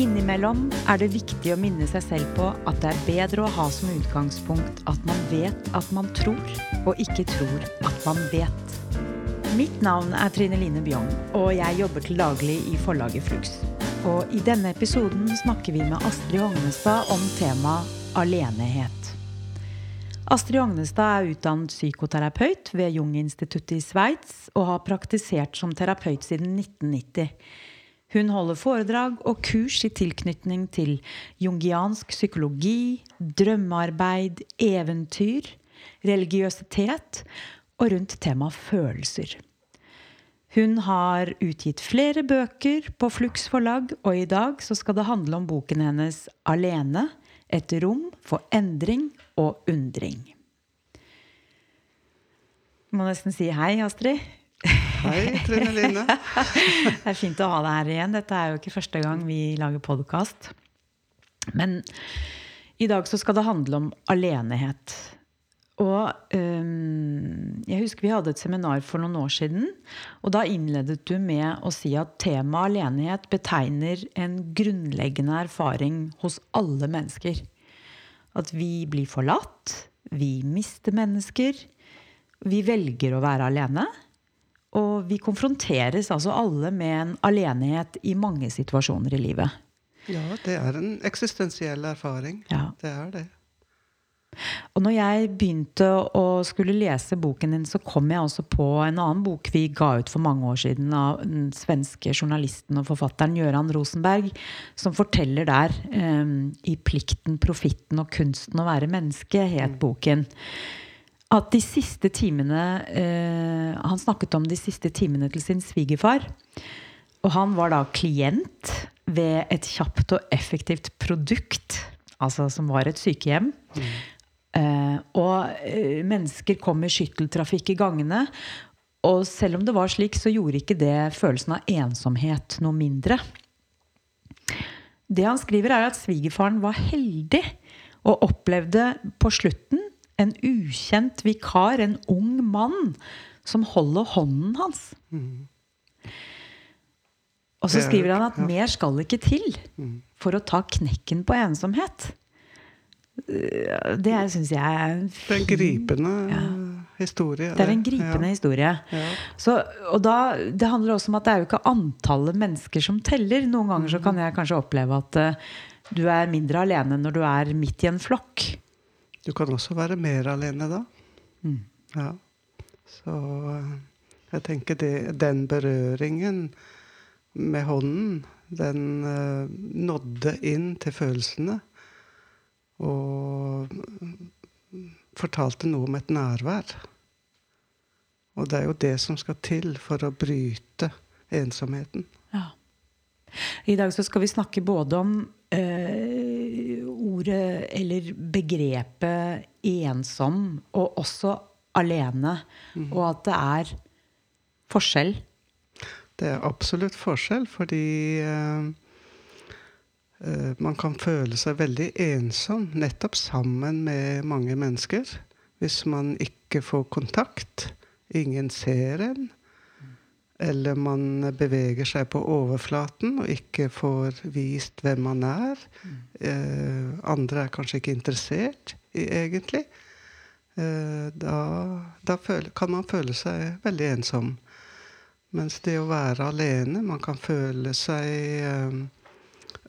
Innimellom er det viktig å minne seg selv på at det er bedre å ha som utgangspunkt at man vet at man tror, og ikke tror at man vet. Mitt navn er Trine Line Bjong, og jeg jobber til daglig i forlaget Flux. Og i denne episoden snakker vi med Astrid Hognestad om temaet alenehet. Astrid Hognestad er utdannet psykoterapeut ved Jung-instituttet i Sveits og har praktisert som terapeut siden 1990. Hun holder foredrag og kurs i tilknytning til jungiansk psykologi, drømmearbeid, eventyr, religiøsitet og rundt temaet følelser. Hun har utgitt flere bøker på Flux forlag, og i dag så skal det handle om boken hennes 'Alene et rom for endring og undring'. Jeg må nesten si hei, Astrid. Hei, Trine Line. det er fint å ha deg her igjen. Dette er jo ikke første gang vi lager podkast. Men i dag så skal det handle om alenehet. Og um, jeg husker vi hadde et seminar for noen år siden. Og da innledet du med å si at temaet alenhet betegner en grunnleggende erfaring hos alle mennesker. At vi blir forlatt, vi mister mennesker, vi velger å være alene. Og vi konfronteres altså alle med en alenehet i mange situasjoner i livet. Ja, det er en eksistensiell erfaring. Ja. Det er det. Og når jeg begynte å skulle lese boken din, så kom jeg også på en annen bok vi ga ut for mange år siden av den svenske journalisten og forfatteren Gøran Rosenberg, som forteller der um, i 'Plikten, profitten og kunsten å være menneske', het boken at de siste timene eh, Han snakket om de siste timene til sin svigerfar. Og han var da klient ved et kjapt og effektivt produkt, altså som var et sykehjem. Mm. Eh, og eh, mennesker kom i skytteltrafikk i gangene. Og selv om det var slik, så gjorde ikke det følelsen av ensomhet noe mindre. Det han skriver, er at svigerfaren var heldig og opplevde på slutten en ukjent vikar, en ung mann, som holder hånden hans. Mm. Og så skriver han at mer skal ikke til for å ta knekken på ensomhet. Det syns jeg er en fin, Det er en gripende ja. historie. Det er en gripende ja. historie. Ja. Så, og da, det handler også om at det er jo ikke antallet mennesker som teller. Noen ganger så kan mm. jeg kanskje oppleve at uh, du er mindre alene når du er midt i en flokk. Du kan også være mer alene da. Mm. Ja. Så eh, jeg tenker det, den berøringen med hånden, den uh, nådde inn til følelsene. Og fortalte noe om et nærvær. Og det er jo det som skal til for å bryte ensomheten. Ja. I dag så skal vi snakke både om uh, ordet eller begrepet ensom og også alene, mm. og at det er forskjell? Det er absolutt forskjell, fordi uh, uh, man kan føle seg veldig ensom nettopp sammen med mange mennesker. Hvis man ikke får kontakt. Ingen ser en eller man beveger seg på overflaten og ikke får vist hvem man er. Mm. Eh, andre er kanskje ikke interessert i, egentlig. Eh, da, da føle, kan man føle seg veldig ensom. Mens det å være alene Man kan føle seg eh,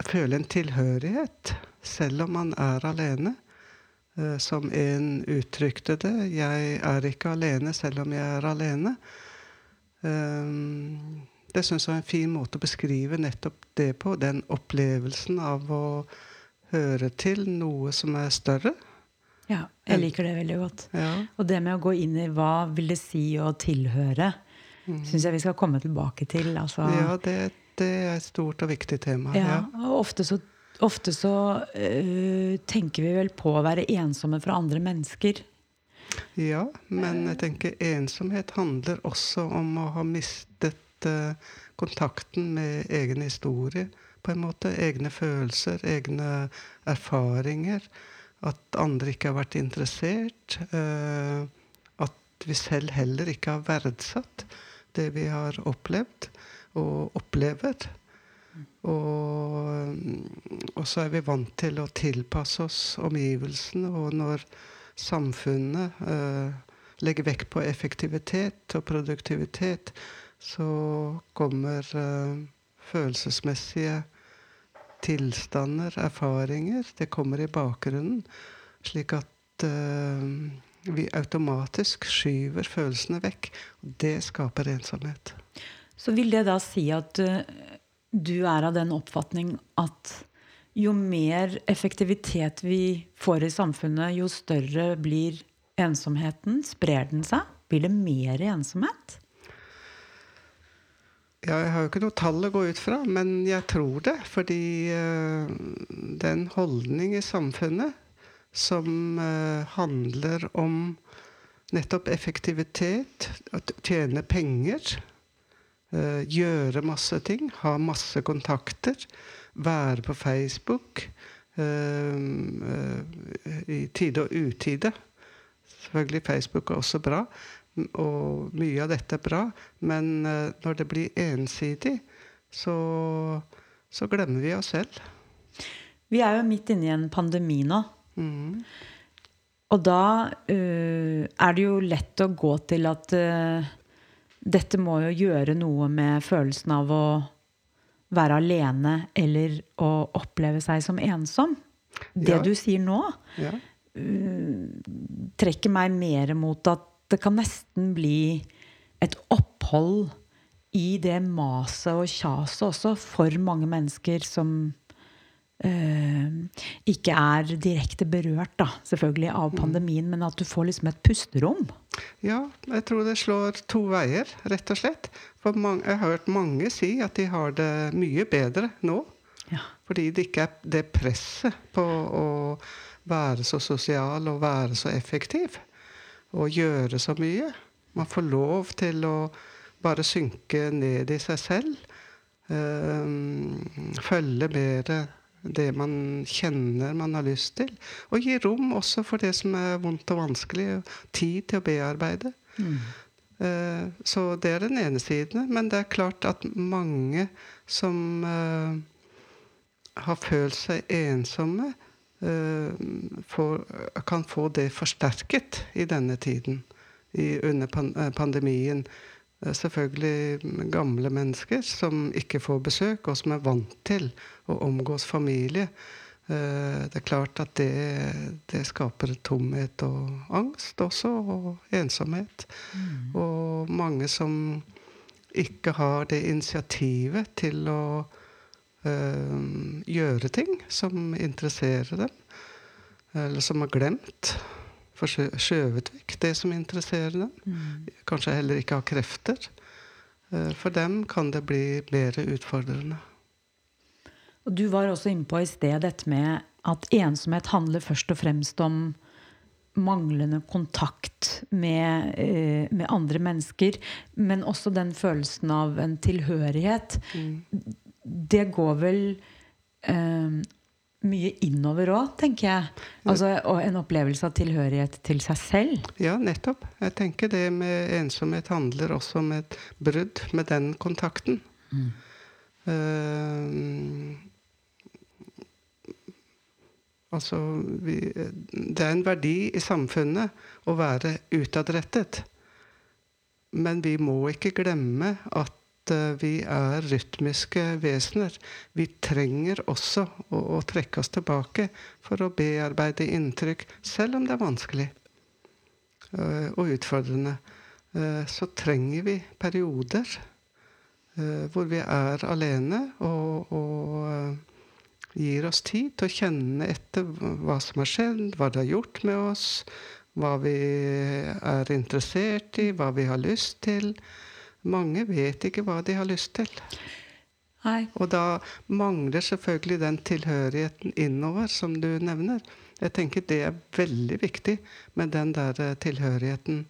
Føle en tilhørighet selv om man er alene. Eh, som en uttrykte det. Jeg er ikke alene selv om jeg er alene. Ehm, det syns jeg er en fin måte å beskrive nettopp det på. Den opplevelsen av å høre til noe som er større. Ja, jeg liker det veldig godt. Ja. Og det med å gå inn i hva vil det si å tilhøre, mm. syns jeg vi skal komme tilbake til. Altså, ja, det, det, er et stort og viktig tema. Ja, ja. og ofte så, ofte så øh, tenker vi vel på å være ensomme fra andre mennesker. Ja, men jeg tenker ensomhet handler også om å ha mistet uh, kontakten med egen historie. på en måte. Egne følelser, egne erfaringer. At andre ikke har vært interessert. Uh, at vi selv heller ikke har verdsatt det vi har opplevd og opplever. Og, og så er vi vant til å tilpasse oss omgivelsene. Og når samfunnet uh, legger vekt på effektivitet og produktivitet, så kommer uh, følelsesmessige tilstander, erfaringer, det kommer i bakgrunnen. Slik at uh, vi automatisk skyver følelsene vekk. Og det skaper ensomhet. Så vil det da si at du er av den oppfatning at jo mer effektivitet vi får i samfunnet, jo større blir ensomheten? Sprer den seg? Blir det mer ensomhet? Ja, jeg har jo ikke noe tall å gå ut fra, men jeg tror det. Fordi uh, det er en holdning i samfunnet som uh, handler om nettopp effektivitet, å tjene penger, uh, gjøre masse ting, ha masse kontakter, være på Facebook i tide og utide. Selvfølgelig Facebook er også bra, og mye av dette er bra, men uh, når det blir ensidig, så, så, glemmer vi oss selv. Vi er jo midt inne i en pandemi nå. Mm. Og da uh, er det jo lett å gå til at uh, dette må jo gjøre noe med følelsen av å være alene eller å oppleve seg som ensom. Det ja. du sier nå, ja. trekker meg mer mot at det kan nesten bli et opphold i det maset og kjaset også for mange mennesker som ikke er direkte berørt, da, selvfølgelig, av mm. pandemien, men at du får liksom et pusterom. Ja, jeg tror det slår to veier, rett og slett. For mange, jeg har hørt mange si at de har det mye bedre nå. Ja. Fordi det ikke er det presset på å være så sosial og være så effektiv Og gjøre så mye. Man får lov til å bare synke ned i seg selv. Øh, følge mer det man kjenner man har lyst til. Og gi rom også for det som er vondt og vanskelig. Tid til å bearbeide. Mm. Uh, så det er den ene siden. Men det er klart at mange som uh, har følt seg ensomme, Eh, får, kan få det forsterket i denne tiden, i, under eh, pandemien. Eh, selvfølgelig gamle mennesker som ikke får besøk, og som er vant til å omgås familie. Det er klart at det, det skaper tomhet og angst også, og ensomhet. Mm. Og mange som ikke har det initiativet til å øh, gjøre ting som interesserer dem. Eller som har glemt. Skjøvet vekk det som interesserer dem. Mm. Kanskje heller ikke har krefter. Uh, for dem kan det bli mer utfordrende. Og du var også inne på i sted dette med at ensomhet handler først og fremst om manglende kontakt med, uh, med andre mennesker. Men også den følelsen av en tilhørighet. Mm det går vel eh, mye innover òg, tenker jeg. Altså, og en opplevelse av tilhørighet til seg selv. Ja, nettopp. Jeg tenker det med ensomhet handler også om et brudd med den kontakten. Mm. Uh, altså vi, Det er en verdi i samfunnet å være utadrettet. Men vi må ikke glemme at Eh, vi er rytmiske vesener. Vi trenger også å, å, trekke oss tilbake for å bearbeide inntrykk, selv om det er vanskelig uh, og utfordrende. Uh, så trenger vi perioder hvor vi er alene og, og gir oss tid til å kjenne etter hva som har skjedd, hva det har gjort med oss, hva vi er interessert i, hva vi har lyst til. Mange vet ikke hva de har lyst til. Nei. Og da mangler selvfølgelig den tilhørigheten innover, som du nevner. Jeg tenker det er veldig viktig med den der eh, tilhørigheten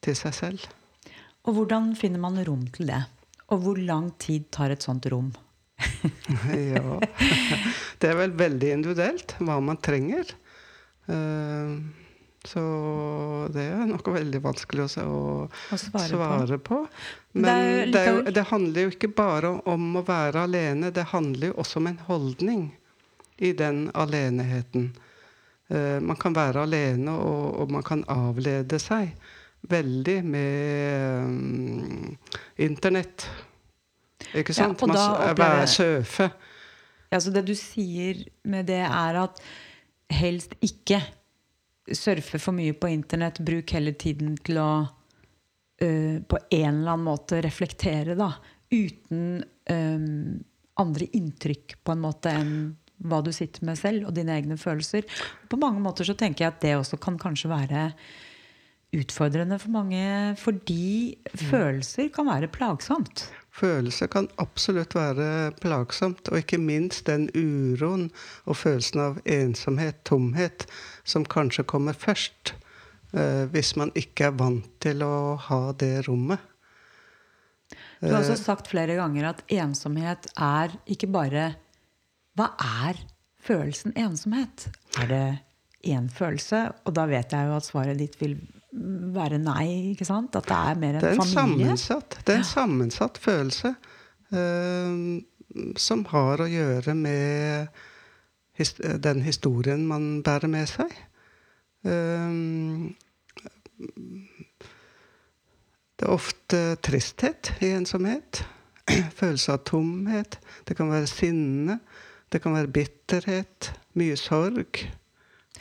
til seg selv. Og hvordan finner man rom til det? Og hvor lang tid tar et sånt rom? ja Det er vel veldig individuelt hva man trenger. Uh, Så det er noe veldig vanskelig å, å svare, svare, på. på. Men det, det, jo, det, handler jo ikke bare om å være alene, det handler jo også om en holdning i den aleneheten. Uh, man kan være alene, og, og, man kan avlede seg veldig med um, internett. Ikke sant? Ja, man være surfe. Ja, så det du sier med det, er at helst ikke surfe for mye på internett. Bruk heller tiden til å uh, på en eller annen måte reflektere, da. Uten um, andre inntrykk, på en måte, enn hva du sitter med selv, og dine egne følelser. På mange måter så tenker jeg at det også kan kanskje være utfordrende for mange, fordi mm. følelser kan være plagsomt. Følelser kan absolutt være plagsomt, og ikke minst den uroen og følelsen av ensomhet, tomhet, som kanskje kommer først. Eh, hvis man ikke er vant til å ha det rommet. Du har også eh, sagt flere ganger at ensomhet er ikke bare Hva er følelsen ensomhet? Er det én følelse? Og da vet jeg jo at svaret ditt vil være nei. ikke sant? At det er mer en, det er en familie? Sammensatt, det er en sammensatt følelse uh, som har å gjøre med his den historien man bærer med seg. Uh, det er ofte tristhet i ensomhet. Følelse av tomhet. Det kan være sinne. Det kan være bitterhet. Mye sorg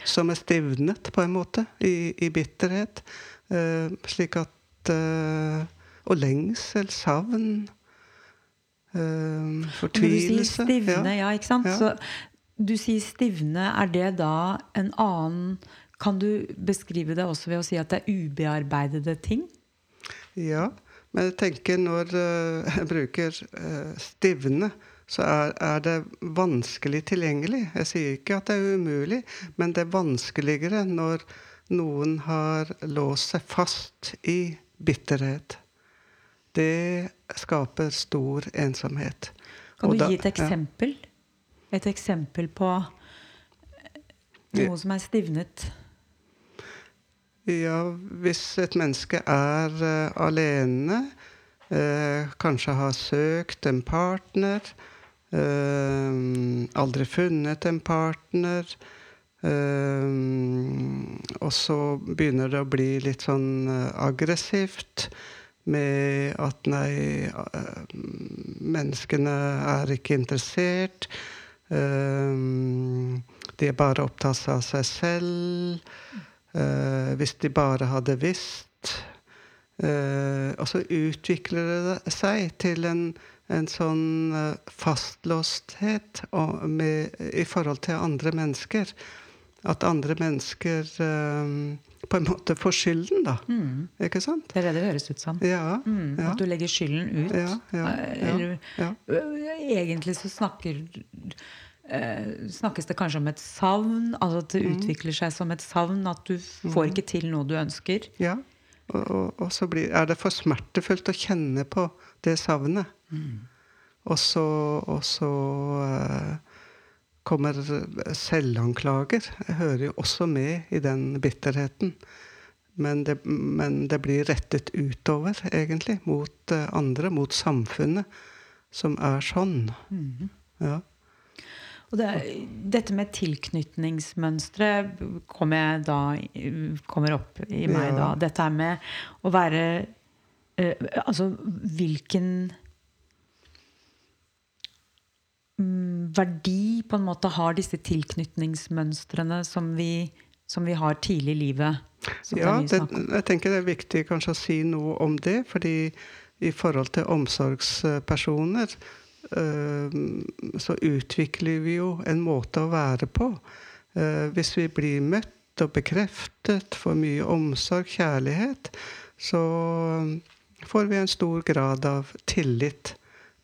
som er stivnet, på en måte, i, i bitterhet. Uh, slik at uh, Og lengsel, savn, uh, fortvilelse. Du sier stivne, ja, ja ikke sant? Ja. Så du sier stivne. Er det da en annen Kan du beskrive det også ved å si at det er ubearbeidede ting? Ja, men jeg tenker når jeg bruker stivne, så er, er, det vanskelig tilgjengelig. Jeg sier ikke at det er umulig, men det er vanskeligere når noen har låst seg fast i bitterhet. Det skaper stor ensomhet. Kan du da, gi et eksempel? Ja. Et eksempel på noe som er stivnet? Ja, hvis et menneske er uh, alene, uh, kanskje har søkt en partner, aldri funnet en partner. Uh, og så begynner det å bli litt sånn uh, aggressivt med at nei, menneskene er ikke interessert. de er bare opptatt av seg selv. hvis de bare hadde visst. og så utvikler det seg til en en sånn eh, fastlåsthet med, i forhold til andre mennesker. At andre mennesker um, på en måte får skylden, da. Mm. Ikke sant? Det er det det høres ut som. Ja, mm, ja. At du legger skylden ut. Ja, Eller, egentlig så snakker Eh, snakkes det kanskje om et savn. Altså at det mm. utvikler seg som et savn. At du får mm. ikke til noe du ønsker. Ja. Og, og, og så blir, er det for smertefullt å kjenne på det savnet. Mm. Og så, og så uh, kommer selvanklager. Jeg hører jo også med i den bitterheten. Men det, men det blir rettet utover, egentlig, mot uh, andre, mot samfunnet, som er sånn. Mm. Ja. Det, dette med tilknytningsmønstre kommer, da, kommer opp i meg ja. da. Dette er med å være uh, Altså hvilken verdi på en måte har disse tilknytningsmønstrene som vi, som vi har tidlig i livet? Ja, det, jeg tenker det er viktig kanskje å si noe om det. fordi i forhold til omsorgspersoner øh, så utvikler vi jo en måte å være på. Uh, hvis vi blir møtt og bekreftet, får mye omsorg, kjærlighet, så får vi en stor grad av tillit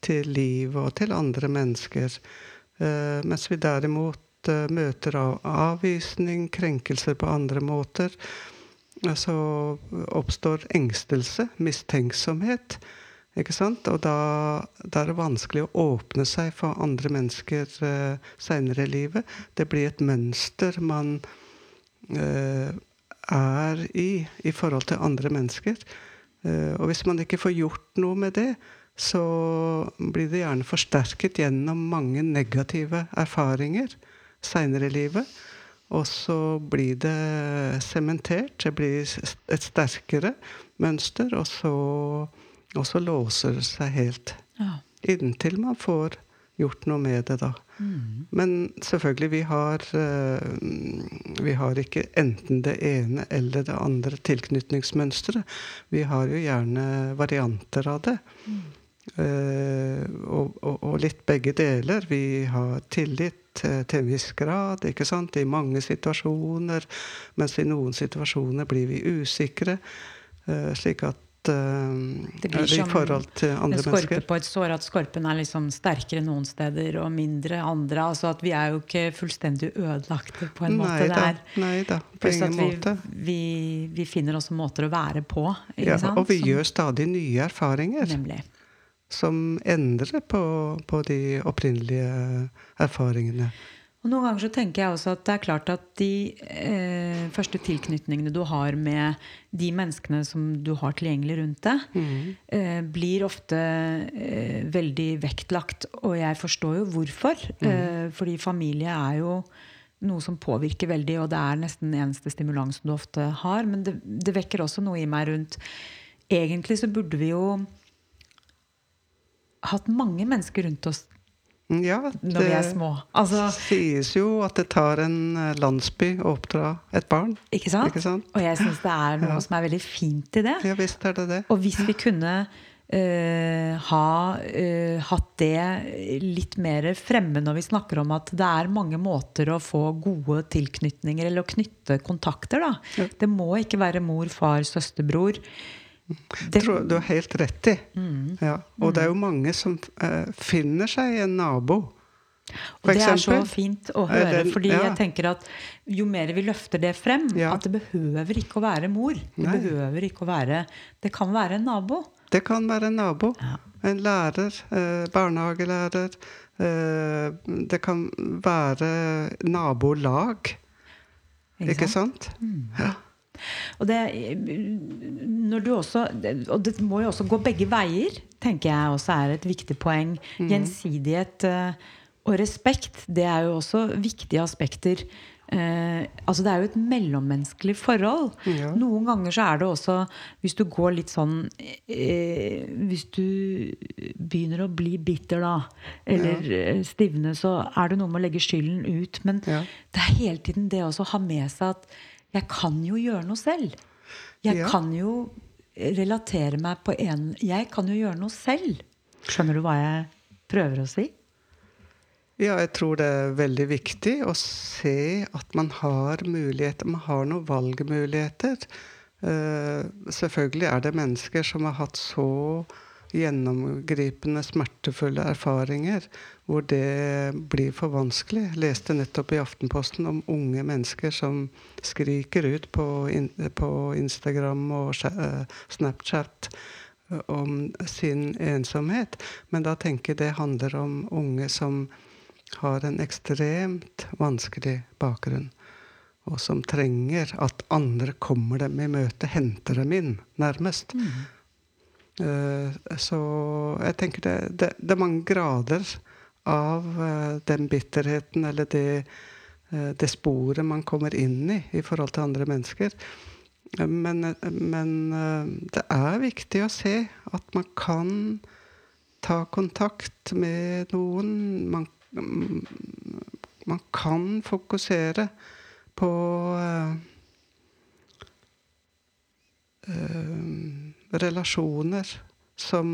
til livet og til andre mennesker. Uh, mens vi derimot uh, møter av avvisning, krenkelser på andre måter, uh, så oppstår engstelse, mistenksomhet. Ikke sant? Og da, da, er det vanskelig å åpne seg for andre mennesker uh, seinere i livet. Det blir et mønster man er i i forhold til andre mennesker. Uh, og hvis man ikke får gjort noe med det, så blir det gjerne forsterket gjennom mange negative erfaringer seinere i livet. Og så blir det sementert. Det blir et sterkere mønster, og så, og så låser det seg helt. Ja. Inntil man får gjort noe med det, da. Mm. Men selvfølgelig, vi har, uh, vi har ikke enten det ene eller det andre tilknytningsmønsteret. Vi har jo gjerne varianter av det. Mm. Uh, og, og, og, litt begge deler. Vi har tillit til, en viss grad ikke sant? i mange situasjoner. Mens i noen situasjoner blir vi usikre. Uh, slik at det blir som i forhold til andre en skorpe på et sår, at skorpen er liksom sterkere noen steder og mindre andre. altså at Vi er jo ikke fullstendig ødelagte på en måte. Nei da på ingen vi, måte. Vi, vi, finner også måter å være på. ja, sant? Og vi som, gjør stadig nye erfaringer. Nemlig. Som endrer på, på de opprinnelige erfaringene. Og Noen ganger så tenker jeg også at det er klart at de eh, første tilknytningene du har med de menneskene som du har tilgjengelig rundt deg, mm. eh, blir ofte eh, veldig vektlagt. Og jeg forstår jo hvorfor. Mm. Eh, fordi familie er jo noe som påvirker veldig, og det er nesten den eneste stimulansen du ofte har. Men det, det vekker også noe i meg rundt Egentlig så burde vi jo hatt mange mennesker rundt oss ja, når vi er små. Altså, sies jo at det tar en eh, landsby å oppdra et barn. Ikke sant? Ikke sant? Og jeg syns det er noe ja. som er veldig fint i det. Ja, visst er det det. Og hvis vi kunne uh, ha uh, hatt det litt mer fremme når vi snakker om at det er mange måter å få gode tilknytninger eller å knytte kontakter, da. Ja. Det må ikke være mor, far, søster, bror. Det tror du har helt rett i. Mm. Ja. Og det er jo mange som uh, finner seg en nabo. Og det er så fint å høre, den, fordi ja. jeg tenker at jo mer vi løfter det frem ja. At det behøver ikke å være mor. Det Nei. behøver ikke å være Det kan være en nabo. Det kan være en nabo. Ja. En lærer. Eh, barnehagelærer. Eh, det kan være nabolag. Ikke, ikke sant? Mm. Ja. Og det, også, og det må jo også gå begge veier, tenker jeg også er et viktig poeng. Mm. Gjensidighet eh, og respekt, det er jo også viktige aspekter. Eh, altså Det er jo et mellommenneskelig forhold. Ja. Noen ganger så er det også Hvis du går litt sånn eh, Hvis du begynner å bli bitter, da, eller ja. Eh, stivne, så er det noe med å legge skylden ut. Men ja. det er hele tiden det å ha med seg at jeg kan jo gjøre noe selv. Jeg ja. kan jo relatere meg på en Jeg kan jo gjøre noe selv. Skjønner du hva jeg prøver å si? Ja, jeg tror det er veldig viktig å se at man har muligheter. Man har noen valgmuligheter. Uh, selvfølgelig er det mennesker som har hatt så gjennomgripende, smertefulle erfaringer hvor det blir for vanskelig. Jeg leste nettopp i Aftenposten om unge mennesker som skriker ut på, på Instagram og uh, Snapchat uh, om sin ensomhet. Men da tenker jeg det handler om unge som har en ekstremt vanskelig bakgrunn. Og som trenger at andre kommer dem i møte, henter dem inn, nærmest. Mm. Uh, så jeg tenker det, det, det er mange grader av uh, den bitterheten eller det, uh, det, sporet man kommer inn i i forhold til andre mennesker. Men, men det er viktig å se at man kan ta kontakt med noen. Man, man kan fokusere på relasjoner som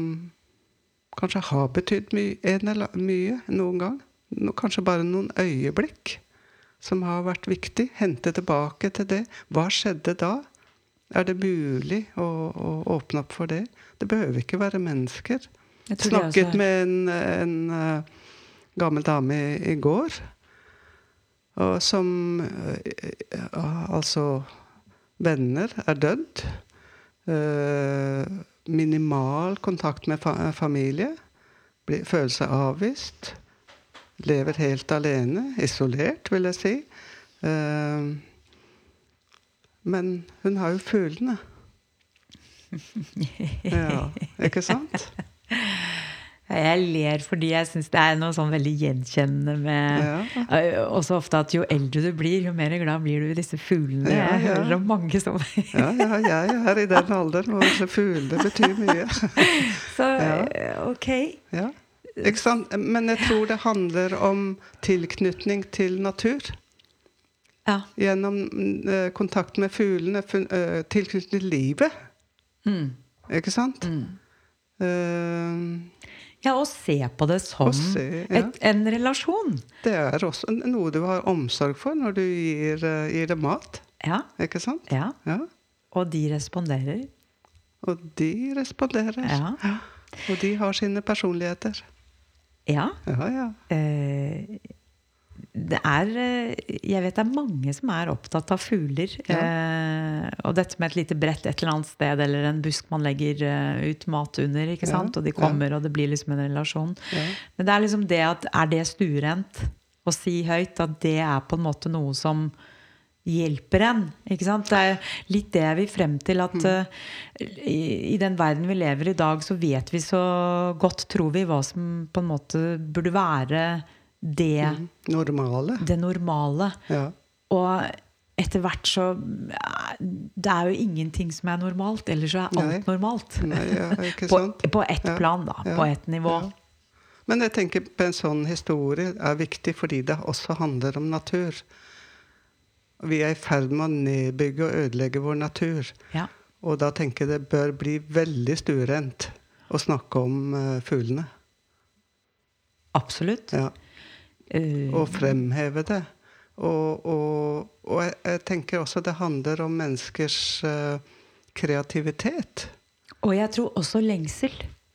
kanskje har betydd my mye noen gang. Kanskje bare noen øyeblikk som har vært viktig. Hente tilbake til det. Hva skjedde da? Er det mulig å, å åpne opp for det? Det behøver ikke være mennesker. Jeg Snakket med en, en uh, gammel dame i, i går, og som uh, Altså Venner er dødd. Uh, minimal kontakt med fa familie. føler seg avvist. Lever helt alene. Isolert, vil jeg si. Uh, Men hun har jo fuglene. Ja, ikke sant? Jeg ler fordi jeg syns det er noe sånn veldig gjenkjennende med Ja. Eh, Også ofte at jo eldre du blir, jo mer glad blir du i disse fuglene. Ja, Jeg hører om mange som Ja, ja, jeg er i den alderen hvor fuglene betyr mye. Så Ja. eh, ok. Ja. Ikke sant? Men jeg tror det handler om tilknytning til natur. Ja. Gjennom eh, kontakt med fuglene, tilknytning til livet. Mm. Ikke sant? Mm. Eh, ja, og se på det som se, ja. et, en relasjon. det er også noe du har omsorg for når du gir, eh, gir dem mat. Ja. Ikke sant? ja. Ja. Og de responderer. Og de responderer. Ja. Og de har sine personligheter. Ja. Ja, ja. Eh, det er eh, Jeg vet det er mange som er opptatt av fugler. Eh, og dette med et lite brett et eller annet sted, eller en busk man legger eh, ut mat under. ikke Ja. Og de kommer, og det blir liksom en relasjon. Ja. Men det er liksom det at er det stuerent å si høyt at det er på en måte noe som hjelper en. ikke sant? Det er litt det jeg vil frem til. At eh, i, i den verden vi lever i dag, så vet vi så godt, tror vi, hva som på en måte burde være det, Normale. det normale. Ja. Og etter hvert så eh, Det er jo ingenting som er normalt. Ellers så er alt Nei. normalt. Nei, ja, På, sant? på ett Ja. plan, da. På ett nivå. Men jeg tenker på en sånn historie er viktig fordi det også handler om natur. Vi er i ferd med å nedbygge og ødelegge vår natur. Ja. Og da tenker jeg det bør bli veldig stuerent å snakke om eh, fuglene. Absolutt. Ja. Eh, Og fremheve det. Og, og, og jeg, jeg tenker også det handler om menneskers eh, kreativitet. og jeg tror også lengsel.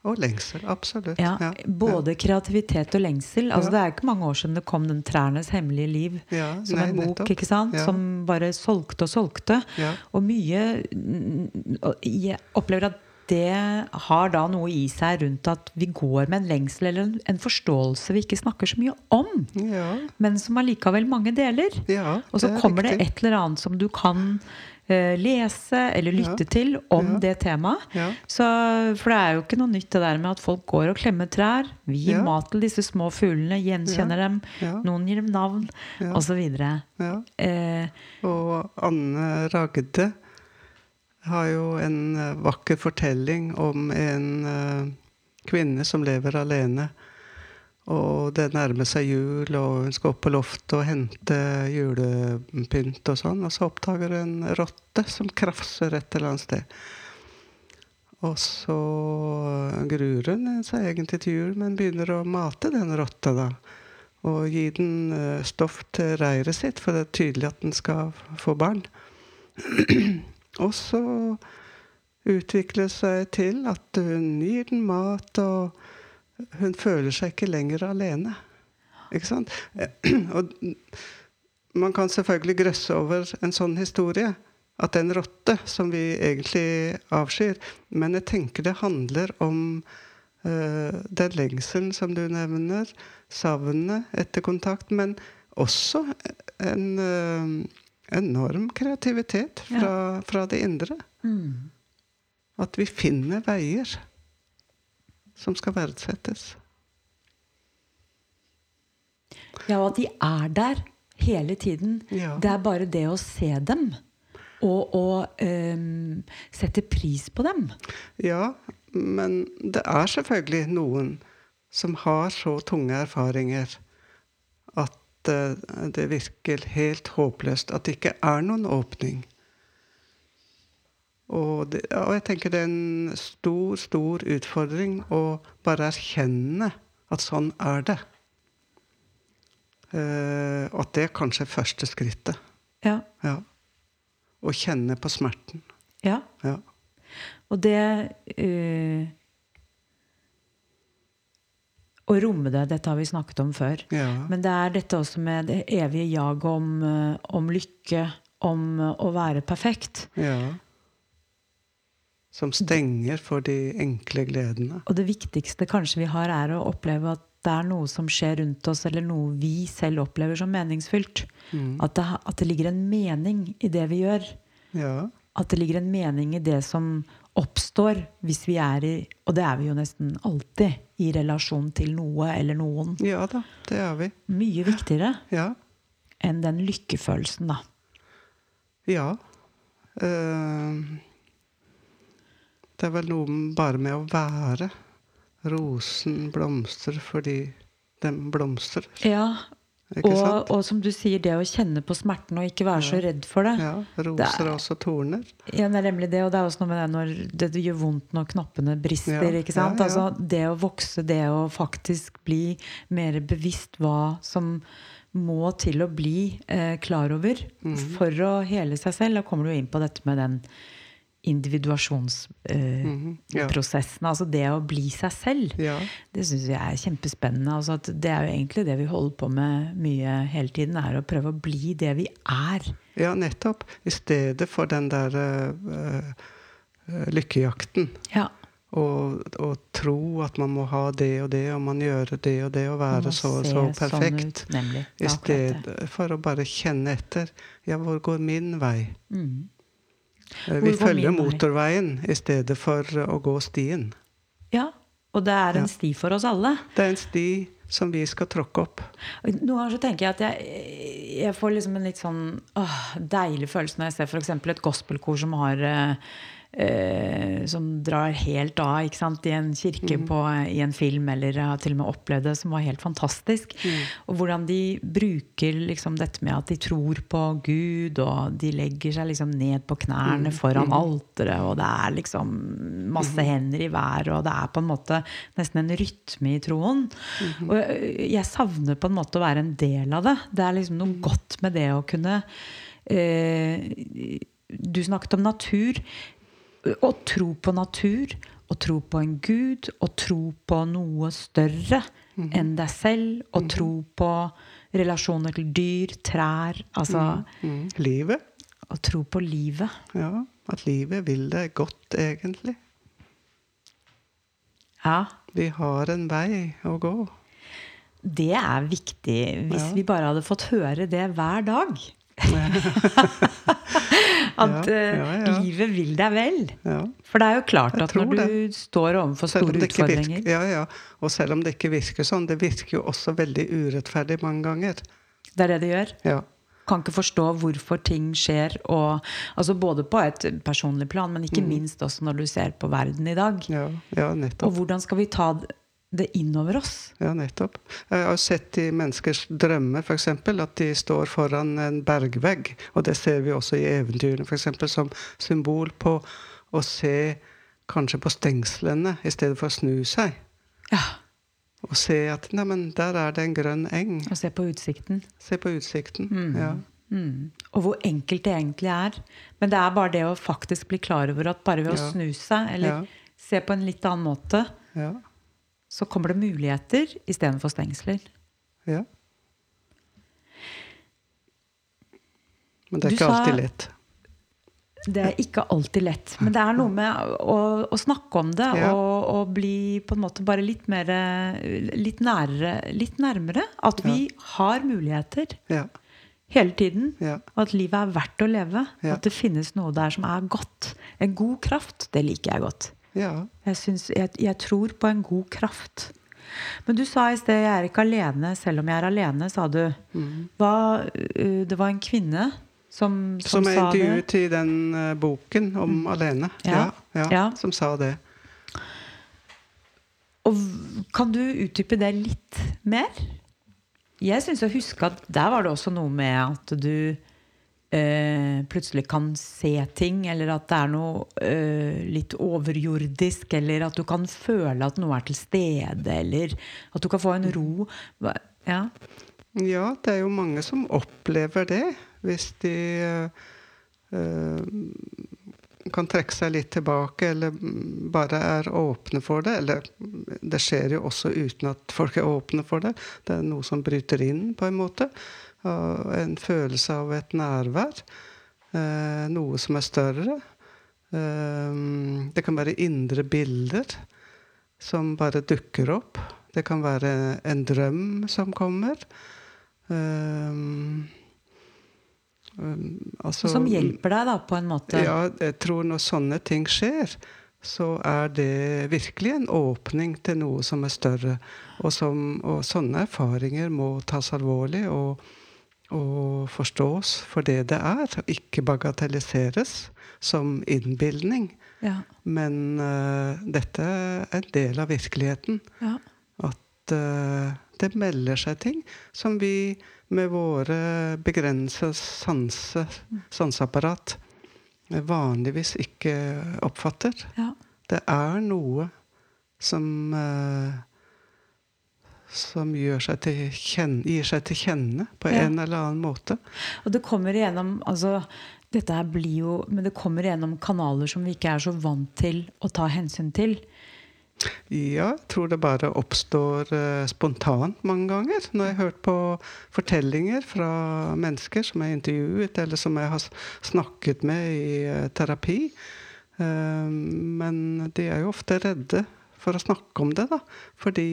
Og lengsel. Absolutt. Ja, Ja. både kreativitet og lengsel. Altså, Ja. Det er ikke mange år siden det kom den 'Trærnes hemmelige liv' Ja, som nei, en bok, nettopp. ikke sant? Ja. Som bare solgte og solgte. Ja. Og mye Jeg opplever at det har da noe i seg rundt at vi går med en lengsel eller en, forståelse vi ikke snakker så mye om, Ja, men som allikevel mange deler. ja, Og så det er kommer riktig. det et eller annet som du kan uh, lese eller lytte Ja. til om det temaet. Ja. For det er jo ikke noe nytt det der med at folk går og klemmer trær. Vi gir mat til disse små fuglene, gjenkjenner dem. Noen gir dem navn, Ja. osv. Ja. Uh, Og Anne Ragde har jo en eh, vakker fortelling om en eh, kvinne som lever alene. Og det nærmer seg jul, og hun skal opp på loftet og hente julepynt og sånn. Og så oppdager hun en rotte som krafser et eller annet sted. Og så gruer hun seg egentlig til jul, men begynner å mate den rotta, da. Og gi den eh, stoff til reiret sitt, for det er tydelig at den skal få barn. og så utvikler det seg til at hun gir den mat, og hun føler seg ikke lenger alene. Ikke sant? Og man kan selvfølgelig grøsse over en sånn historie. At det er en rotte som vi egentlig avskyr. Men jeg tenker det handler om uh, den lengselen som du nevner, savnet etter kontakt, men også en eh, enorm kreativitet fra, fra det indre. mm. At vi finner veier som skal verdsettes. Ja, og at de er der hele tiden. Ja. Det er bare det å se dem. Og å um, sette pris på dem. Ja, men det er selvfølgelig noen som har så tunge erfaringer at eh, det virker helt håpløst. At det ikke er noen åpning. Og, det, og jeg tenker det er en stor, stor utfordring å bare erkjenne at sånn er det. Eh, og at det er kanskje første skrittet. Ja. Ja. Å kjenne på smerten. ja. Ja. Og det eh, Å romme det, dette har vi snakket om før. ja. Men det er dette også med det evige jaget om, eh, om lykke, om eh, å være perfekt. Ja. Som stenger for de enkle gledene. Og det viktigste kanskje vi har, er å oppleve at det er noe som skjer rundt oss, eller noe vi selv opplever som meningsfylt. Mm. At, det, at det ligger en mening i det vi gjør. Ja. At det ligger en mening i det som oppstår hvis vi er i Og det er vi jo nesten alltid i relasjon til noe eller noen. ja da, det er vi. Mye viktigere Ja. enn den lykkefølelsen, da. Ja. Uh, det er vel noe bare med å være. Rosen blomstrer fordi den blomstrer. Ja, og, og som du sier, det å kjenne på smerten og ikke være så redd for det. Ja, roser er også torner. Ja, det er nemlig det, og det er også noe med det når det gjør vondt når knappene brister. Ja, ikke sant? ja, ja. Altså, det å vokse, det å faktisk bli mer bevisst hva som må til å bli eh, klar over mm. for å hele seg selv. Da kommer du inn på dette med den individuasjonsprosessen. -hmm. ja. altså det å bli seg selv. Ja. Det syns jeg er kjempespennende. Altså det er jo egentlig det vi holder på med mye hele tiden, er å prøve å bli det vi er. ja, nettopp. I stedet for den der uh, eh, lykkejakten. Ja. Og, og tro at man må ha det og det, og man gjøre det og det, og være så, og så sånn perfekt. ut, I stedet for å bare kjenne etter. Ja, hvor går min vei? Mm. Eh, Hvor Vi følger motorveien i stedet for å gå stien. Ja, og det er en Ja. sti for oss alle. Det er en sti som vi skal tråkke opp. Noen ganger så tenker jeg at jeg, jeg får liksom en litt sånn åh, deilig følelse når jeg ser f.eks. et gospelkor som har eh, eh, Som drar helt av i en kirke på, i en film, eller har til og med opplevd det, som var helt fantastisk. Og hvordan de bruker liksom dette med at de tror på Gud, og de legger seg liksom ned på knærne foran alteret, og det er liksom masse hender i været, og det er på en måte nesten en rytme i troen. Og jeg- jeg savner på en måte å være en del av det. Det er liksom noe godt med det å kunne eh, Du snakket om natur. Å tro på natur, å tro på en gud, å tro på noe større enn deg selv, å tro på relasjoner til dyr, trær Altså Mm. Livet. å tro på livet. Ja, at livet vil deg godt, egentlig. Ja, Vi har en vei å gå. det er viktig. Hvis Ja. vi bare hadde fått høre det hver dag. At ja. livet vil deg vel. Ja. For det er jo klart at når det. du står overfor store utfordringer virker, ja, ja. Og selv om det ikke virker sånn, det virker jo også veldig urettferdig mange ganger. Det er det det gjør. Ja. Kan ikke forstå hvorfor ting skjer. Og, altså både på et personlig plan, men ikke minst også når du ser på verden i dag. Ja, ja, Og hvordan skal vi ta det innover oss? Ja, nettopp. Jeg har sett i menneskers drømmer eksempel, at de står foran en bergvegg. Og det ser vi også i eventyrene eksempel, som symbol på å se kanskje på stengslene i stedet for å snu seg. Ja, Og se at neimen, der er det en grønn eng. Og se på utsikten. Se på utsikten. Ja. Mm. Og hvor enkelt det egentlig er. Men det er bare det å faktisk bli klar over at bare ved å Ja. snu seg, eller Ja. se på en litt annen måte, Ja. Så kommer det muligheter istedenfor stengsler. ja. Men det er Du ikke alltid lett. Det er ikke alltid lett. Men det er noe med å, å snakke om det Ja. og, og bli på en måte bare litt mer Litt nærere. Litt nærmere. At vi har muligheter Ja. hele tiden. Ja. Og at livet er verdt å leve. Ja. At det finnes noe der som er godt. En god kraft, det liker jeg godt. Ja. Jeg, synes, jeg, jeg tror på en god kraft. Men du sa i sted 'jeg er ikke alene selv om jeg er alene', sa du. Hva, uh, det var en kvinne som, som, Som er sa det? intervjuet i den uh, boken om alene. Ja. Ja. Ja, Ja. Som sa det. Og kan du utdype det litt mer? Jeg syns å huske at der var det også noe med at du eh, plutselig kan se ting, eller at det er noe eh, litt overjordisk, eller at du kan føle at noe er til stede, eller at du kan få en ro. Ja. Ja, det er jo mange som opplever det, hvis de eh, kan trekke seg litt tilbake, eller mm, bare er åpne for det. Eller mm, det skjer jo også uten at folk er åpne for det. Det er noe som bryter inn, på en måte. Og en følelse av et nærvær. Eh, noe som er større. Eh, det kan være indre bilder som bare dukker opp. Det kan være en drøm som kommer. Um, Um, altså, Som hjelper deg, da, på en måte? Ja, jeg tror når sånne ting skjer, så er det virkelig en åpning til noe som er større. Og, som, og sånne erfaringer må tas alvorlig og, og, forstås for det det er. Ikke bagatelliseres som innbilning. Ja. Men uh, dette er en del av virkeligheten. Ja. At uh, det melder seg ting som vi med våre begrensa sanse, sanseapparat vanligvis ikke oppfatter. ja. Det er noe som uh, som seg kjenne, gir seg til kjenne på Ja. en eller annen måte. Og det kommer igjennom altså, dette her blir jo, Men det kommer igjennom kanaler som vi ikke er så vant til å ta hensyn til. Ja, jeg tror det bare oppstår uh, spontant mange ganger. Når jeg har hørt på fortellinger fra mennesker som jeg har intervjuet, eller som jeg har snakket med i uh, terapi. Uh, men de er jo ofte redde for å snakke om det, da. Fordi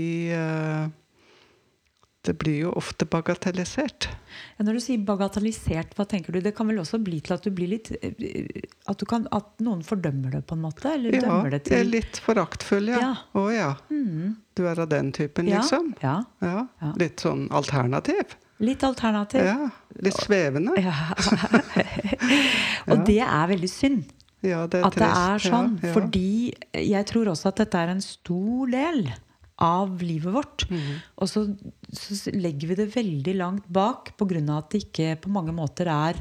det blir jo ofte bagatellisert. Ja, når du sier bagatellisert, hva tenker du? Det kan vel også bli til at du blir litt At, du kan, at noen fordømmer det, på en måte? Eller Ja, dømmer det til er litt foraktfull, ja. Ja. Oh, ja. Mm. Du er av den typen, ja, liksom? ja. Ja. Ja. Litt sånn alternativ? Litt alternativ. Ja. Litt svevende? Ja. Og det er veldig synd. Ja, det er At det er sånn. Ja, ja. Fordi jeg tror også at dette er en stor del av livet vårt. Mhm. Og så, så legger vi det veldig langt bak pga. at det ikke på mange måter er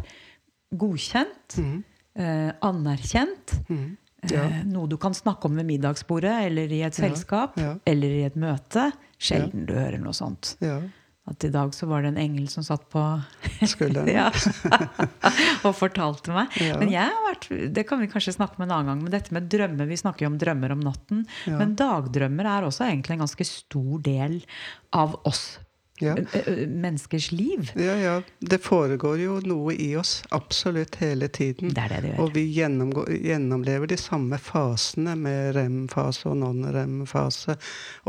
godkjent, Mhm. eh, anerkjent. Mhm. Ja. Eh, noe du kan snakke om ved middagsbordet eller i et Ja, selskap ja. eller i et møte. Sjelden du hører noe sånt. At i dag så var det en engel som satt på Skulderen. ja. og fortalte meg. Ja. Men jeg har vært, det kan vi kanskje snakke om en annen gang, men dette med drømmer Vi snakker jo om drømmer om natten. Ja. Men dagdrømmer er også egentlig en ganske stor del av oss Ja. ø- ø- menneskers liv. ja, ja. Det foregår jo noe i oss absolutt hele tiden. Det er det det gjør. Og vi gjennomlever de samme fasene med rem-fase og non-rem-fase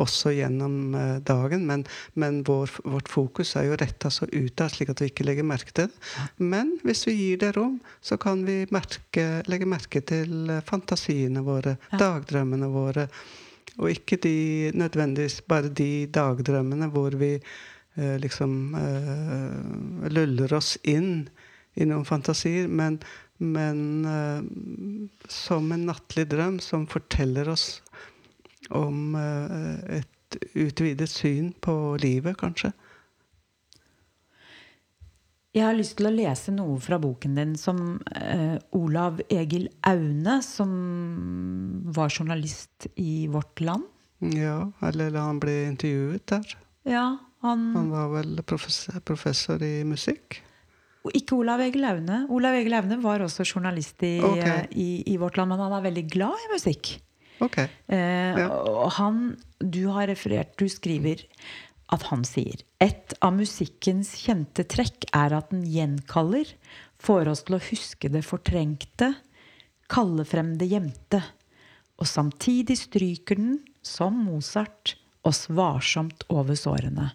også gjennom eh, dagen. Men, men vår, vårt fokus er jo retta så utad, slik at vi ikke legger merke til det. Men hvis vi gir det rom, så kan vi merke, legge merke til eh, fantasiene våre, Ja. dagdrømmene våre. Og ikke de, nødvendigvis bare de dagdrømmene hvor vi eh, liksom eh, luller oss inn i noen fantasier, men, men eh, som en nattlig drøm som forteller oss om eh, et utvidet syn på livet, kanskje. Jeg har lyst til å lese noe fra boken din som eh, Olav Egil Aune, som var journalist i Vårt Land. Ja, eller han ble intervjuet der. Ja, han Han var vel professor, professor i musikk. Ikke Olav Egil Aune. Olav Egil Aune var også journalist i, Ok. eh, i, i Vårt Land, men han er veldig glad i musikk. Ok. Eh, Ja. Og han, du har referert, du skriver at han sier et av musikkens kjente trekk er at den gjenkaller, får oss til å huske det fortrengte, kalle frem det gjemte, og samtidig stryker den, som Mozart, oss varsomt over sårene.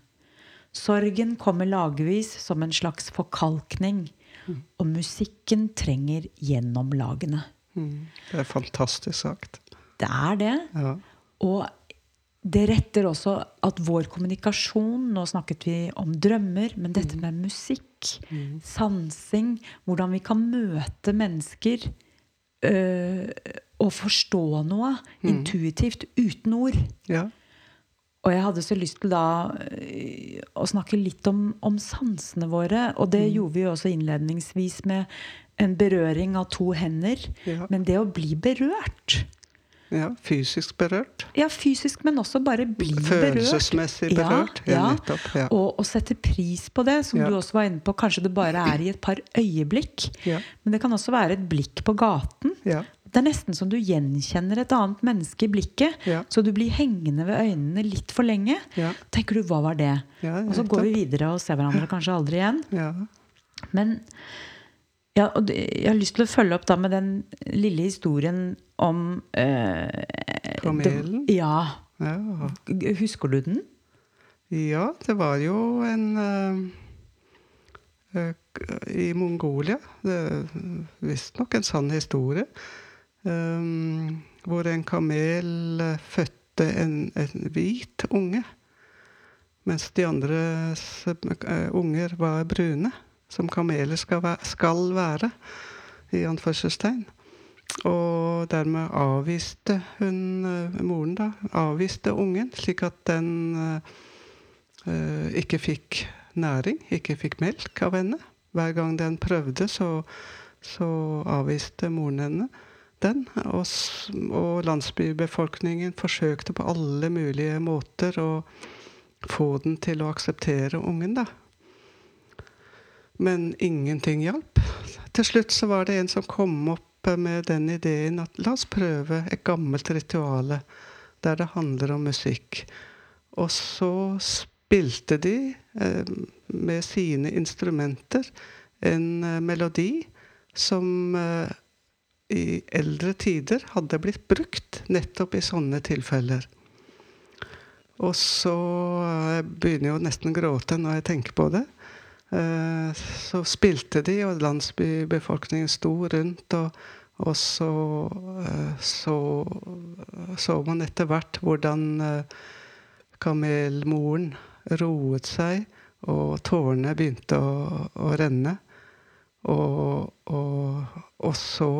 Sorgen kommer lagvis som en slags forkalkning, og musikken trenger gjennom lagene. Mm. Det er fantastisk sagt. Det er det. Ja. Og det retter også at vår kommunikasjon Nå snakket vi om drømmer, men dette med musikk, sansing, hvordan vi kan møte mennesker øh, og forstå noe intuitivt uten ord. ja. Og jeg hadde så lyst til da øh, å snakke litt om, om sansene våre. Og det gjorde vi jo også innledningsvis med en berøring av to hender. Ja. Men det å bli berørt ja. Fysisk berørt. Ja, fysisk, men også bare bli berørt. Følelsesmessig berørt. Ja, nettopp. Ja. Og, å sette pris på det, som Ja. du også var inne på. Kanskje det bare er i et par øyeblikk. Ja. Men det kan også være et blikk på gaten. Det er nesten som du gjenkjenner et annet menneske i blikket. Ja. Så du blir hengende ved øynene litt for lenge. Ja. Tenker du 'hva var det?' Ja, Og så går vi videre og ser hverandre kanskje aldri igjen. Ja. Men jeg har lyst til å følge opp da med den lille historien om eh, Kamelen? det- Ja. Ja. Husker du den? ja, det var jo en eh, i Mongolia. Det visstnok en sann historie. Um, hvor en kamel fødte en, en hvit unge. Mens de andre unger var brune. Som kameler skal være, skal være i anførselstegn. Og dermed avviste hun, moren, da, avviste ungen, slik at den uh, ikke fikk næring, ikke fikk melk av henne. Hver gang den prøvde, så, så avviste moren henne den. Og, og, landsbybefolkningen forsøkte på alle mulige måter å få den til å akseptere ungen, da. Men ingenting hjalp. Til slutt så var det en som kom opp med den ideen at la oss prøve et gammelt rituale der det handler om musikk. Og så spilte de eh, med sine instrumenter en eh, melodi som eh, i eldre tider hadde blitt brukt nettopp i sånne tilfeller. Og så Jeg begynner jo nesten å gråte når jeg tenker på det. Så spilte de, og landsbybefolkningen sto rundt. Og, og så, så så man etter hvert hvordan kamelmoren roet seg, og tårene begynte å, å renne. Og, og, og, så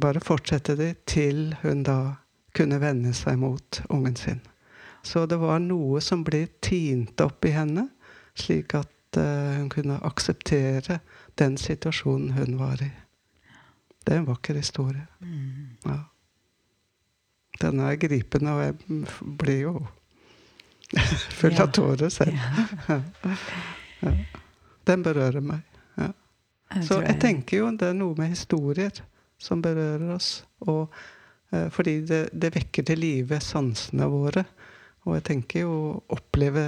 bare fortsette de til hun da kunne vende seg mot ungen sin. Så det var noe som ble tint opp i henne, slik at uh, hun kunne akseptere den situasjonen hun var i. Det er en vakker historie. Mm. Ja. Den er gripende, og jeg blir jo full av tårer selv. Ja. Den berører meg. Ja. Så jeg tenker jo det er noe med historier som berører oss. Og, eh, fordi det, det, vekker til live sansene våre. Og jeg tenker jo å oppleve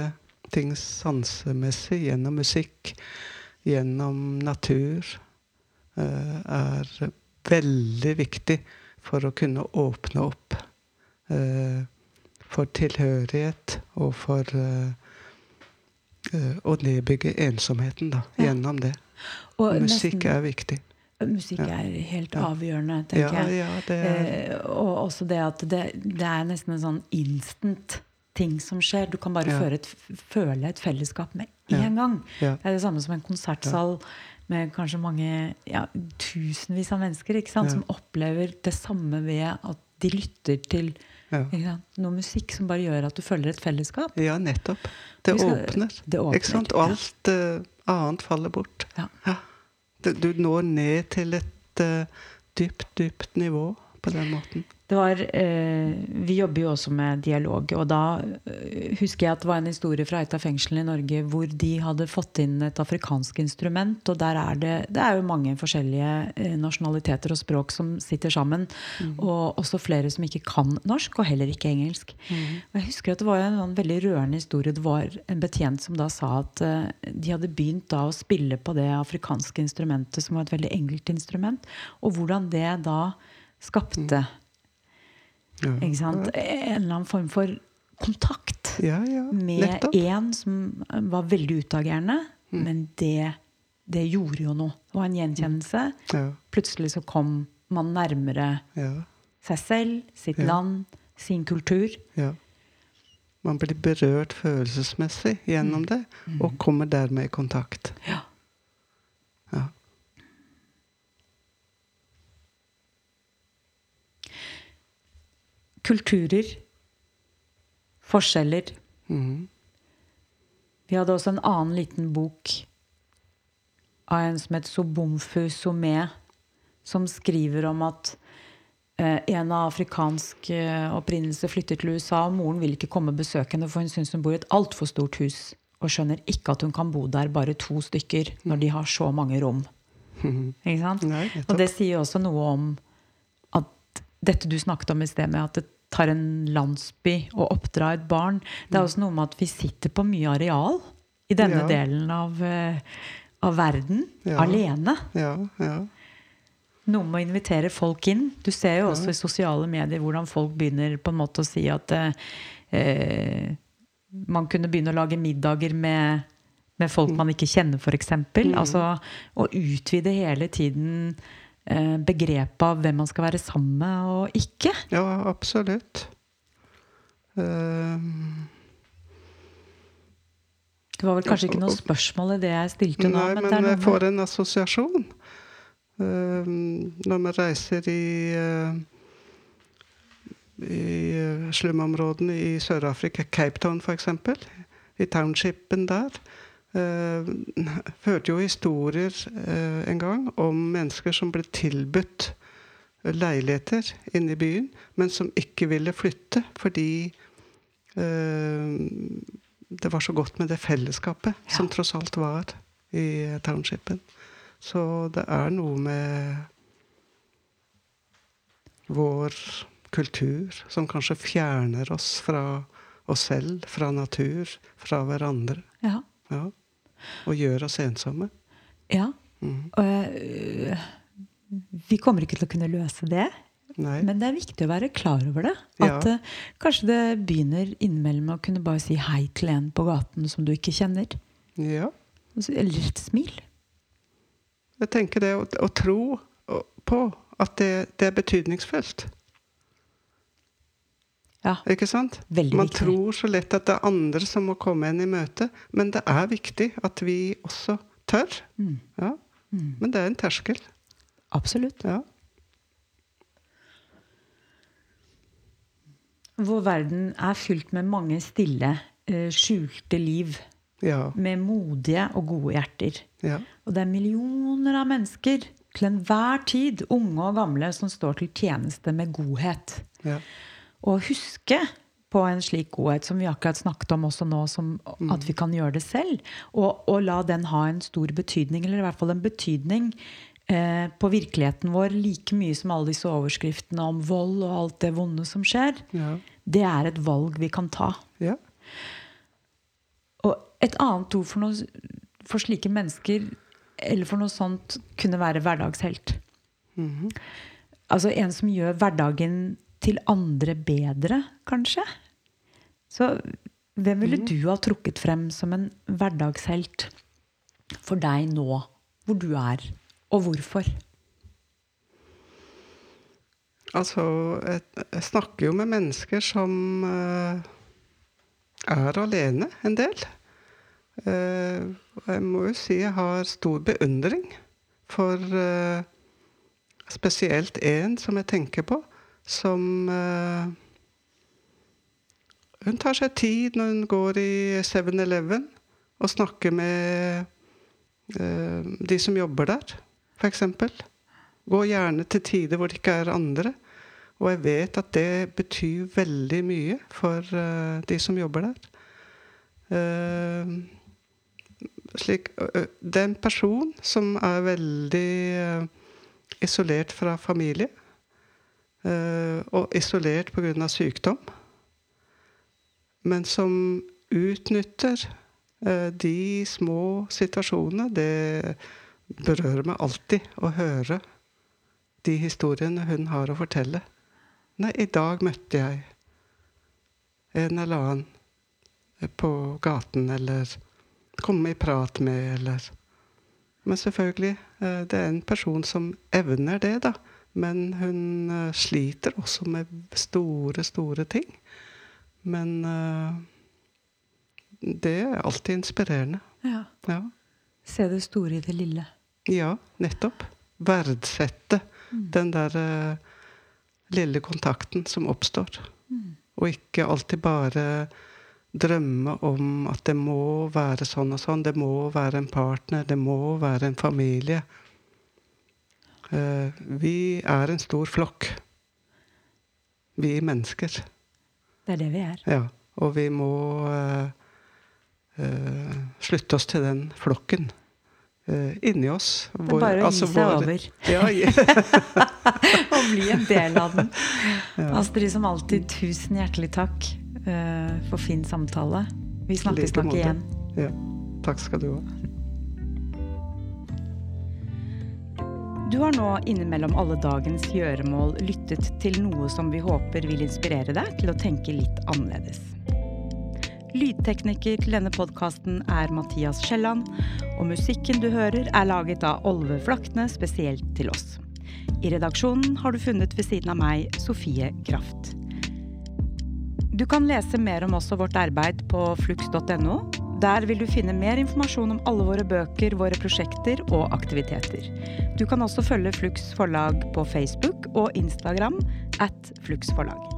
ting sansemessig gjennom musikk, gjennom natur, eh, er veldig viktig for å kunne åpne opp eh, for tilhørighet og for uh, uh, å nedbygge ensomheten da, ja. gjennom det. Og musikk nesten, er viktig. Musikk ja. er helt avgjørende, tenker ja, jeg. Det er... eh, og også det at det, det, er nesten en sånn instant ting som skjer. Du kan bare et, føle et fellesskap med en gang. Det er det samme som en konsertsal med kanskje mange ja, tusenvis av mennesker ikke sant? som opplever det samme ved at de lytter til ja. Noe musikk som bare gjør at du føler et fellesskap. Ja, nettopp. Det skal, åpner. Det åpner ikke sant? Og alt uh, annet faller bort. Ja. Du når ned til et uh, dypt, dypt nivå på den måten. Det var, eh, vi jobber jo også med dialog. Og da eh, husker jeg at det var en historie fra et av fengslene i Norge hvor de hadde fått inn et afrikansk instrument. Og der er det, det er jo mange forskjellige eh, nasjonaliteter og språk som sitter sammen. Mm. Og også flere som ikke kan norsk, og heller ikke engelsk. Mm. Jeg husker at det var en, en veldig rørende historie. Det var en betjent som da sa at eh, de hadde begynt da å spille på det afrikanske instrumentet, som var et veldig enkelt instrument. Og hvordan det da skapte mm ja. En eller annen form for kontakt ja, ja. med en som var veldig utagerende. Mm. Men det, det, gjorde jo noe. Det var en gjenkjennelse. Plutselig så kom man nærmere seg selv, sitt land, sin kultur. Man blir berørt følelsesmessig gjennom mm. det, og mm. kommer dermed i kontakt. Ja. Kulturer, forskjeller. Mm. Vi hadde også en annen liten bok av en som het Sobomfu Somé, som skriver om at eh, en av afrikansk eh, opprinnelse flytter til USA, og moren vil ikke komme besøkende, for hun syns hun bor i et altfor stort hus. Og skjønner ikke at hun kan bo der bare to stykker når de har så mange rom. Mm. Ikke sant? Nei, og det sier også noe om at dette du snakket om i sted, med at det tar en landsby og oppdrar et barn. Det er mm. også noe med at vi sitter på mye areal i denne ja. delen av, uh, av verden ja. alene. Ja, ja. Noe med å invitere folk inn. Du ser jo også i sosiale medier hvordan folk begynner på en måte å si at uh, man kunne begynne å lage middager med med folk man ikke kjenner, f.eks. Mm. Altså å utvide hele tiden eh, begrepet av hvem man skal være sammen med og ikke. Ja, absolutt. Um... det var vel kanskje ikke noe spørsmål i det jeg stilte nå? Nei, men, men jeg får en assosiasjon. Uh, når vi reiser i uh, i slumområdene i Sør-Afrika, Cape Town f.eks., i townshipen der, hørte jo historier uh, en gang om mennesker som ble tilbudt leiligheter inne i byen, men som ikke ville flytte fordi uh, det var så godt med det fellesskapet ja. som tross alt var i townshipen. Så det er noe med vår kultur som kanskje fjerner oss fra oss selv, fra natur, fra hverandre. Ja. ja. Og gjør oss ensomme. Ja. Mm. Og øh, vi kommer ikke til å kunne løse det. Nei. Men det er viktig å være klar over det. At ja. uh, kanskje det begynner innimellom å kunne bare si hei til en på gaten som du ikke kjenner. Ja. Eller et smil. Jeg tenker det å, å tro på at det, det er betydningsfullt. Ja. Ikke sant? Veldig Man viktig. tror så lett at det er andre som må komme en i møte, men det er viktig at vi også tør. Mm. Ja. Mm. Men det er en terskel. Absolutt. Ja. Vår verden er fylt med mange stille, uh, skjulte liv. Ja. Med modige og gode hjerter. Ja. Og det er millioner av mennesker til enhver tid, unge og gamle, som står til tjeneste med godhet. Ja. Og huske på en slik godhet som vi akkurat snakket om også nå, som Mm. at vi kan gjøre det selv. Og, og la den ha en stor betydning, eller i hvert fall en betydning eh, på virkeligheten vår like mye som alle disse overskriftene om vold og alt det vonde som skjer. Ja. Det er et valg vi kan ta. ja. Og et annet ord for, noe, for slike mennesker, eller for noe sånt, kunne være hverdagshelt. Mhm. Altså en som gjør hverdagen til andre bedre, kanskje. Så hvem ville du ha trukket frem som en hverdagshelt for deg nå, hvor du er, og hvorfor? Altså, jeg, jeg snakker jo med mennesker som eh, er alene en del. Eh, jeg må jo si jeg har stor beundring for eh, spesielt én som jeg tenker på, som uh, Hun tar seg tid når hun går i 7-Eleven og snakker med uh, de som jobber der, f.eks. Gå gjerne til tider hvor det ikke er andre. Og jeg vet at det betyr veldig mye for uh, de som jobber der. Slik, det er en person som er veldig isolert fra familie. Og isolert pga. sykdom. Men som utnytter de små situasjonene. Det berører meg alltid å høre de historiene hun har å fortelle. Nei, i dag møtte jeg en eller annen på gaten, eller kom i prat med, eller Men selvfølgelig, det er en person som evner det, da. Men hun sliter også med store, store ting. Men det er alltid inspirerende. Ja. Ja. Se det store i det lille. Ja, nettopp. Verdsette Mm. den der uh, lille kontakten som oppstår. Mm. Og ikke alltid bare drømme om at det må være sånn og sånn. Det må være en partner, det må være en familie. Uh, vi er en stor flokk. Vi mennesker. Det er det vi er. Ja. Og vi må uh, slutte oss til den flokken. Uh, inni oss. Det er bare å gi seg vår- over. Ja, ja. Og bli en del av den. Ja. Astrid, som alltid, tusen hjertelig takk uh, for fin samtale. Vi snakkes nok igjen. ja. Takk skal du ha. Du har nå innimellom alle dagens gjøremål lyttet til noe som vi håper vil inspirere deg til å tenke litt annerledes. Lydtekniker til denne podkasten er Mathias Skjelland, og musikken du hører er laget av Olve Flakne spesielt til oss. I redaksjonen har du funnet ved siden av meg Sofie Kraft. Du kan lese mer om oss og vårt arbeid på flux.no. Der vil du finne mer informasjon om alle våre bøker, våre prosjekter og aktiviteter. Du kan også følge Flux forlag på Facebook og Instagram at Flux forlag.